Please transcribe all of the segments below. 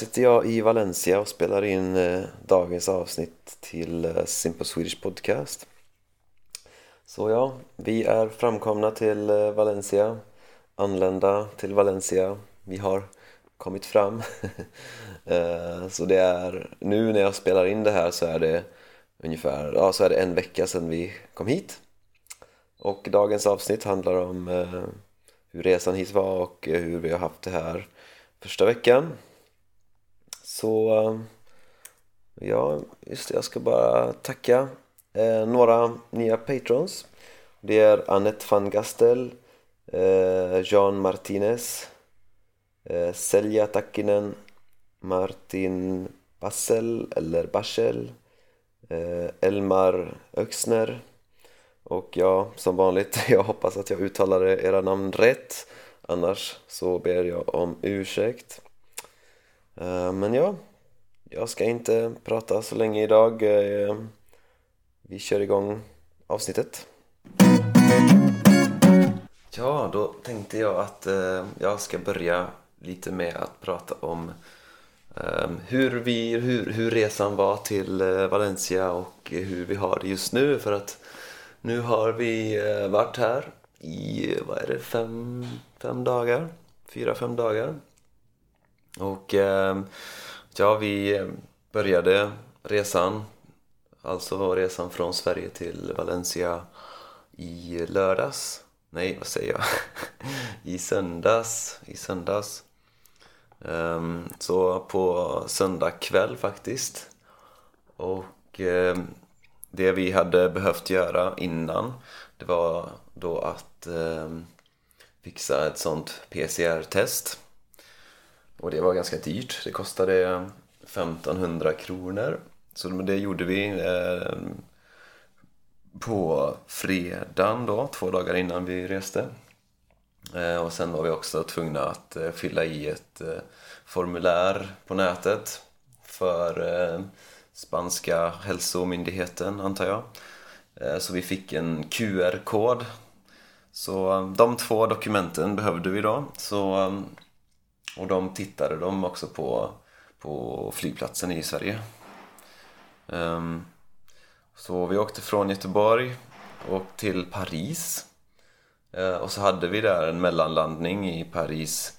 sitter jag i Valencia och spelar in eh, dagens avsnitt till eh, Simple Swedish Podcast. Så ja, vi är framkomna till eh, Valencia, anlända till Valencia. Vi har kommit fram. Eh, så det är, nu när jag spelar in det här så är det ungefär, ja så är det en vecka sedan vi kom hit. Och dagens avsnitt handlar om eh, hur resan hit var och eh, hur vi har haft det här första veckan. Så ja, just det, jag ska bara tacka eh, några nya patrons. Det är Annette van Gastel, eh, Jean Martinez, eh, Selja Takkinen, Martin Bassel eller Baschel, eh, Elmar Öxner. Och ja, som vanligt, jag hoppas att jag uttalade era namn rätt. Annars så ber jag om ursäkt. Eh, men ja, jag ska inte prata så länge idag. Eh, vi kör igång avsnittet. Ja, då tänkte jag att eh, jag ska börja lite med att prata om hur, vi, hur, hur resan var till Valencia och hur vi har det just nu. För att nu har vi varit här i, vad är det, fem, fem dagar? Fyra, fem dagar och ehm, ja, vi började resan Alltså resan från Sverige till Valencia i lördags. Nej, vad säger jag? I söndags I söndags. Ehm, så på söndag kväll faktiskt. Och ehm, det vi hade behövt göra innan Det var då att fixa ett sånt PCR-test och det var ganska dyrt. Det kostade 1500 kronor. Så det gjorde vi eh, på fredagen då, två dagar innan vi reste. Eh, och sen var vi också tvungna att eh, fylla i ett formulär på nätet för spanska hälsomyndigheten, antar jag. Så vi fick en QR-kod. Så de två dokumenten behövde vi då. Så och de tittade de också på, på flygplatsen i Sverige. Um, så vi åkte från Göteborg och till Paris. Uh, och så hade vi där en mellanlandning i Paris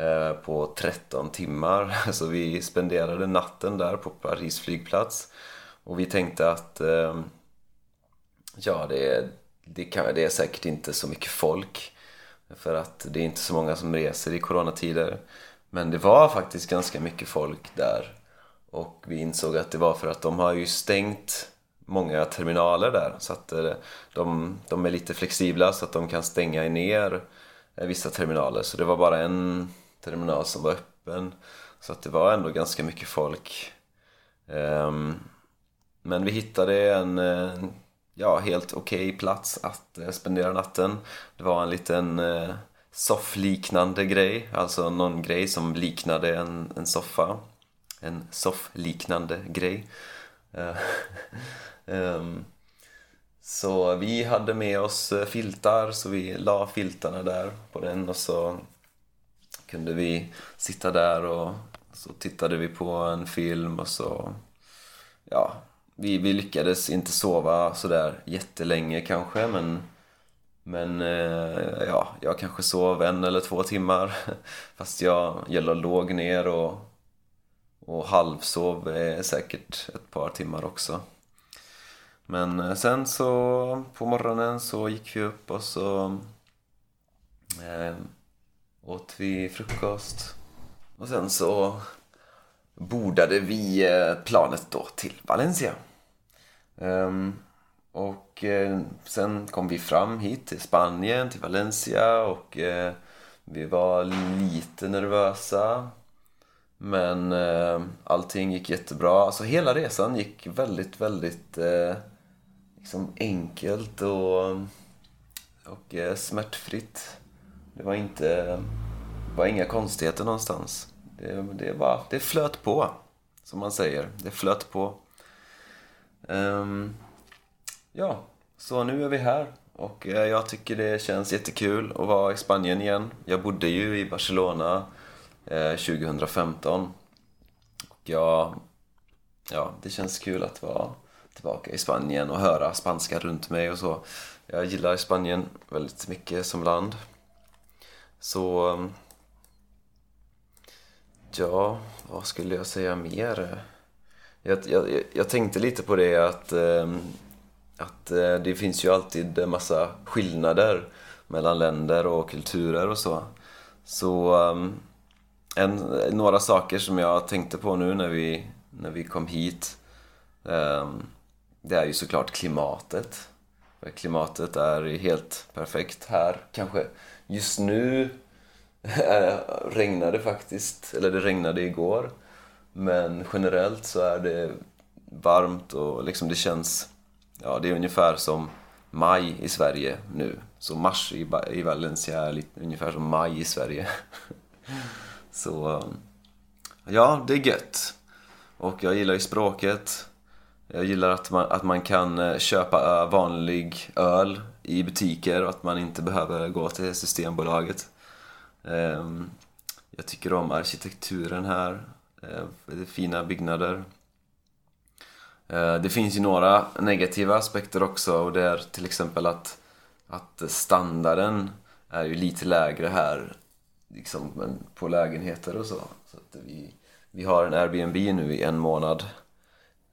uh, på 13 timmar. Så vi spenderade natten där på Paris flygplats. Och vi tänkte att uh, ja, det, det, kan, det är säkert inte så mycket folk för att det är inte så många som reser i coronatider. Men det var faktiskt ganska mycket folk där. Och vi insåg att det var för att de har ju stängt många terminaler där. Så att eh, de, de är lite flexibla så att de kan stänga ner eh, vissa terminaler. Så det var bara en terminal som var öppen. Så att det var ändå ganska mycket folk. Ehm, men vi hittade en eh, ja, helt okej okay plats att eh, spendera natten. Det var en liten eh, soffliknande grej, alltså någon grej som liknade en, en soffa. En soffliknande grej. um, så vi hade med oss eh, filtar, så vi la filtarna där på den och så kunde vi sitta där och så tittade vi på en film och så ja, vi, vi lyckades inte sova sådär jättelänge kanske men men eh, ja, jag kanske sov en eller två timmar fast jag, jag låg ner och, och halvsov eh, säkert ett par timmar också. Men eh, sen så på morgonen så gick vi upp och så eh, åt vi frukost och sen så bordade vi eh, planet då till Valencia. Um, och eh, sen kom vi fram hit till Spanien, till Valencia och eh, vi var lite nervösa. Men eh, allting gick jättebra. Alltså hela resan gick väldigt, väldigt eh, liksom enkelt och, och eh, smärtfritt. Det var inte, det var inga konstigheter någonstans. Det, det, var, det flöt på, som man säger. Det flöt på. Um, ja, så nu är vi här och eh, jag tycker det känns jättekul att vara i Spanien igen. Jag bodde ju i Barcelona eh, 2015 ja, ja, det känns kul att vara tillbaka i Spanien och höra spanska runt mig och så. Jag gillar Spanien väldigt mycket som land. Så... Ehm, ja, vad skulle jag säga mer? Jag, jag, jag tänkte lite på det att, eh, att eh, det finns ju alltid en massa skillnader mellan länder och kulturer och så. Så eh, en, några saker som jag tänkte på nu när vi, när vi kom hit eh, det är ju såklart klimatet. Klimatet är helt perfekt här. Kanske just nu regnade faktiskt, eller det regnade igår. Men generellt så är det varmt och liksom det känns, ja det är ungefär som maj i Sverige nu. Så mars i, i Valencia är lite, ungefär som maj i Sverige. så ja, det är gött. Och jag gillar ju språket. Jag gillar att man, att man kan eh, köpa eh, vanlig öl i butiker och att man inte behöver gå till Systembolaget. Ehm, jag tycker om arkitekturen här. Eh, fina byggnader. Eh, det finns ju några negativa aspekter också och det är till exempel att, att standarden är ju lite lägre här liksom, på lägenheter och så. så att vi, vi har en Airbnb nu i en månad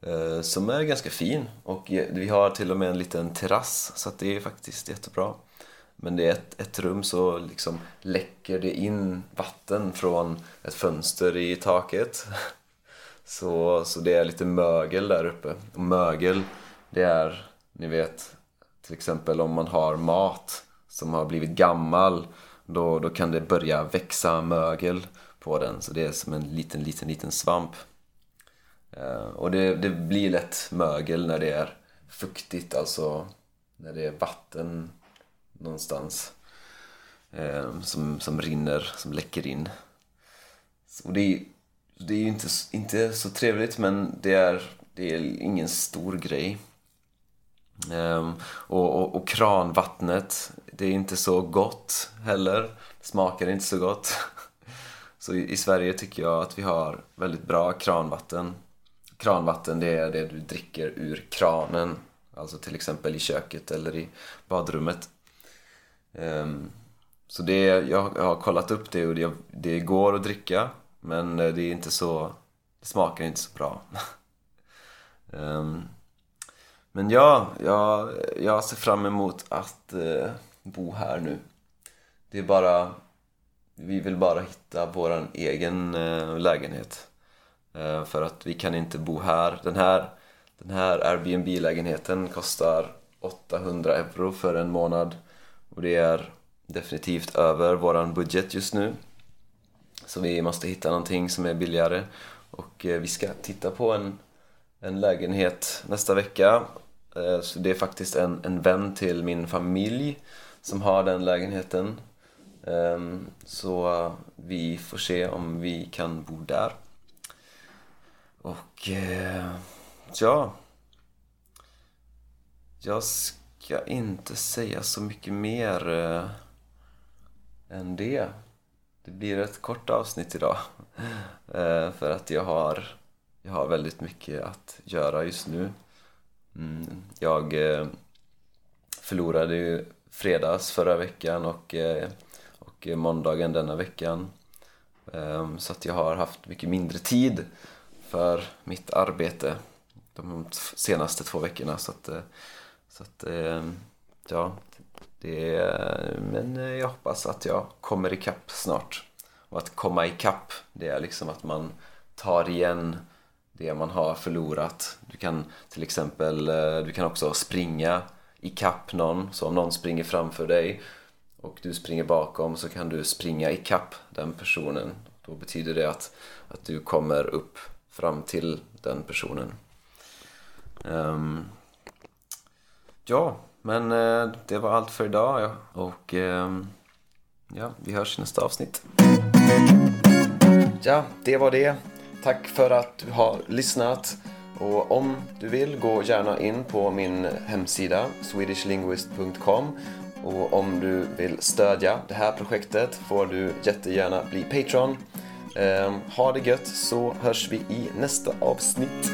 eh, som är ganska fin och vi har till och med en liten terrass så att det är faktiskt jättebra. Men det är ett, ett rum så liksom läcker det in vatten från ett fönster i taket. Så, så det är lite mögel där uppe. Och mögel, det är, ni vet, till exempel om man har mat som har blivit gammal då, då kan det börja växa mögel på den. Så det är som en liten, liten, liten svamp. Eh, och det, det blir lätt mögel när det är fuktigt, alltså när det är vatten någonstans eh, som, som rinner, som läcker in. Och det är, det är ju inte, inte så trevligt men det är, det är ingen stor grej. Eh, och, och, och, kranvattnet, det är inte så gott heller. Det smakar inte så gott. Så i, i Sverige tycker jag att vi har väldigt bra kranvatten. Kranvatten det är det du dricker ur kranen. Alltså till exempel i köket eller i badrummet. Um, så det, jag, jag har kollat upp det och det, det går att dricka men eh, det är inte så, det smakar inte så bra. um, men ja, jag, jag ser fram emot att uh, bo här nu. Det är bara, vi vill bara hitta vår egen uh, lägenhet. Uh, för att vi kan inte bo här. Den här, den här Airbnb-lägenheten kostar 800 euro för en månad och det är definitivt över våran budget just nu. Så vi måste hitta någonting som är billigare. Och eh, vi ska titta på en, en lägenhet nästa vecka. Eh, så det är faktiskt en, en vän till min familj som har den lägenheten. Ehm, så vi får se om vi kan bo där. Och eh, ja... Jag ska inte säga så mycket mer eh, än det. Det blir ett kort avsnitt idag. Eh, för att jag har, jag har väldigt mycket att göra just nu. Mm, jag eh, förlorade ju fredags förra veckan och, eh, och måndagen denna veckan. Eh, så att jag har haft mycket mindre tid för mitt arbete de senaste två veckorna. Så att, eh, så att, eh, ja, det är, men eh, jag hoppas att jag kommer ikapp snart. Och att komma ikapp, det är liksom att man tar igen det man har förlorat. Du kan till exempel, eh, du kan också springa ikapp någon. Så om någon springer framför dig och du springer bakom så kan du springa ikapp den personen. Då betyder det att, att du kommer upp fram till den personen. Um, Ja, men eh, det var allt för idag. Ja. Och ehm, ja, vi hörs i nästa avsnitt. Ja, det var det. Tack för att du har lyssnat. Och om du vill, gå gärna in på min hemsida swedishlinguist.com och om du vill stödja det här projektet får du jättegärna bli Patreon. Ehm, ha det gött så hörs vi i nästa avsnitt.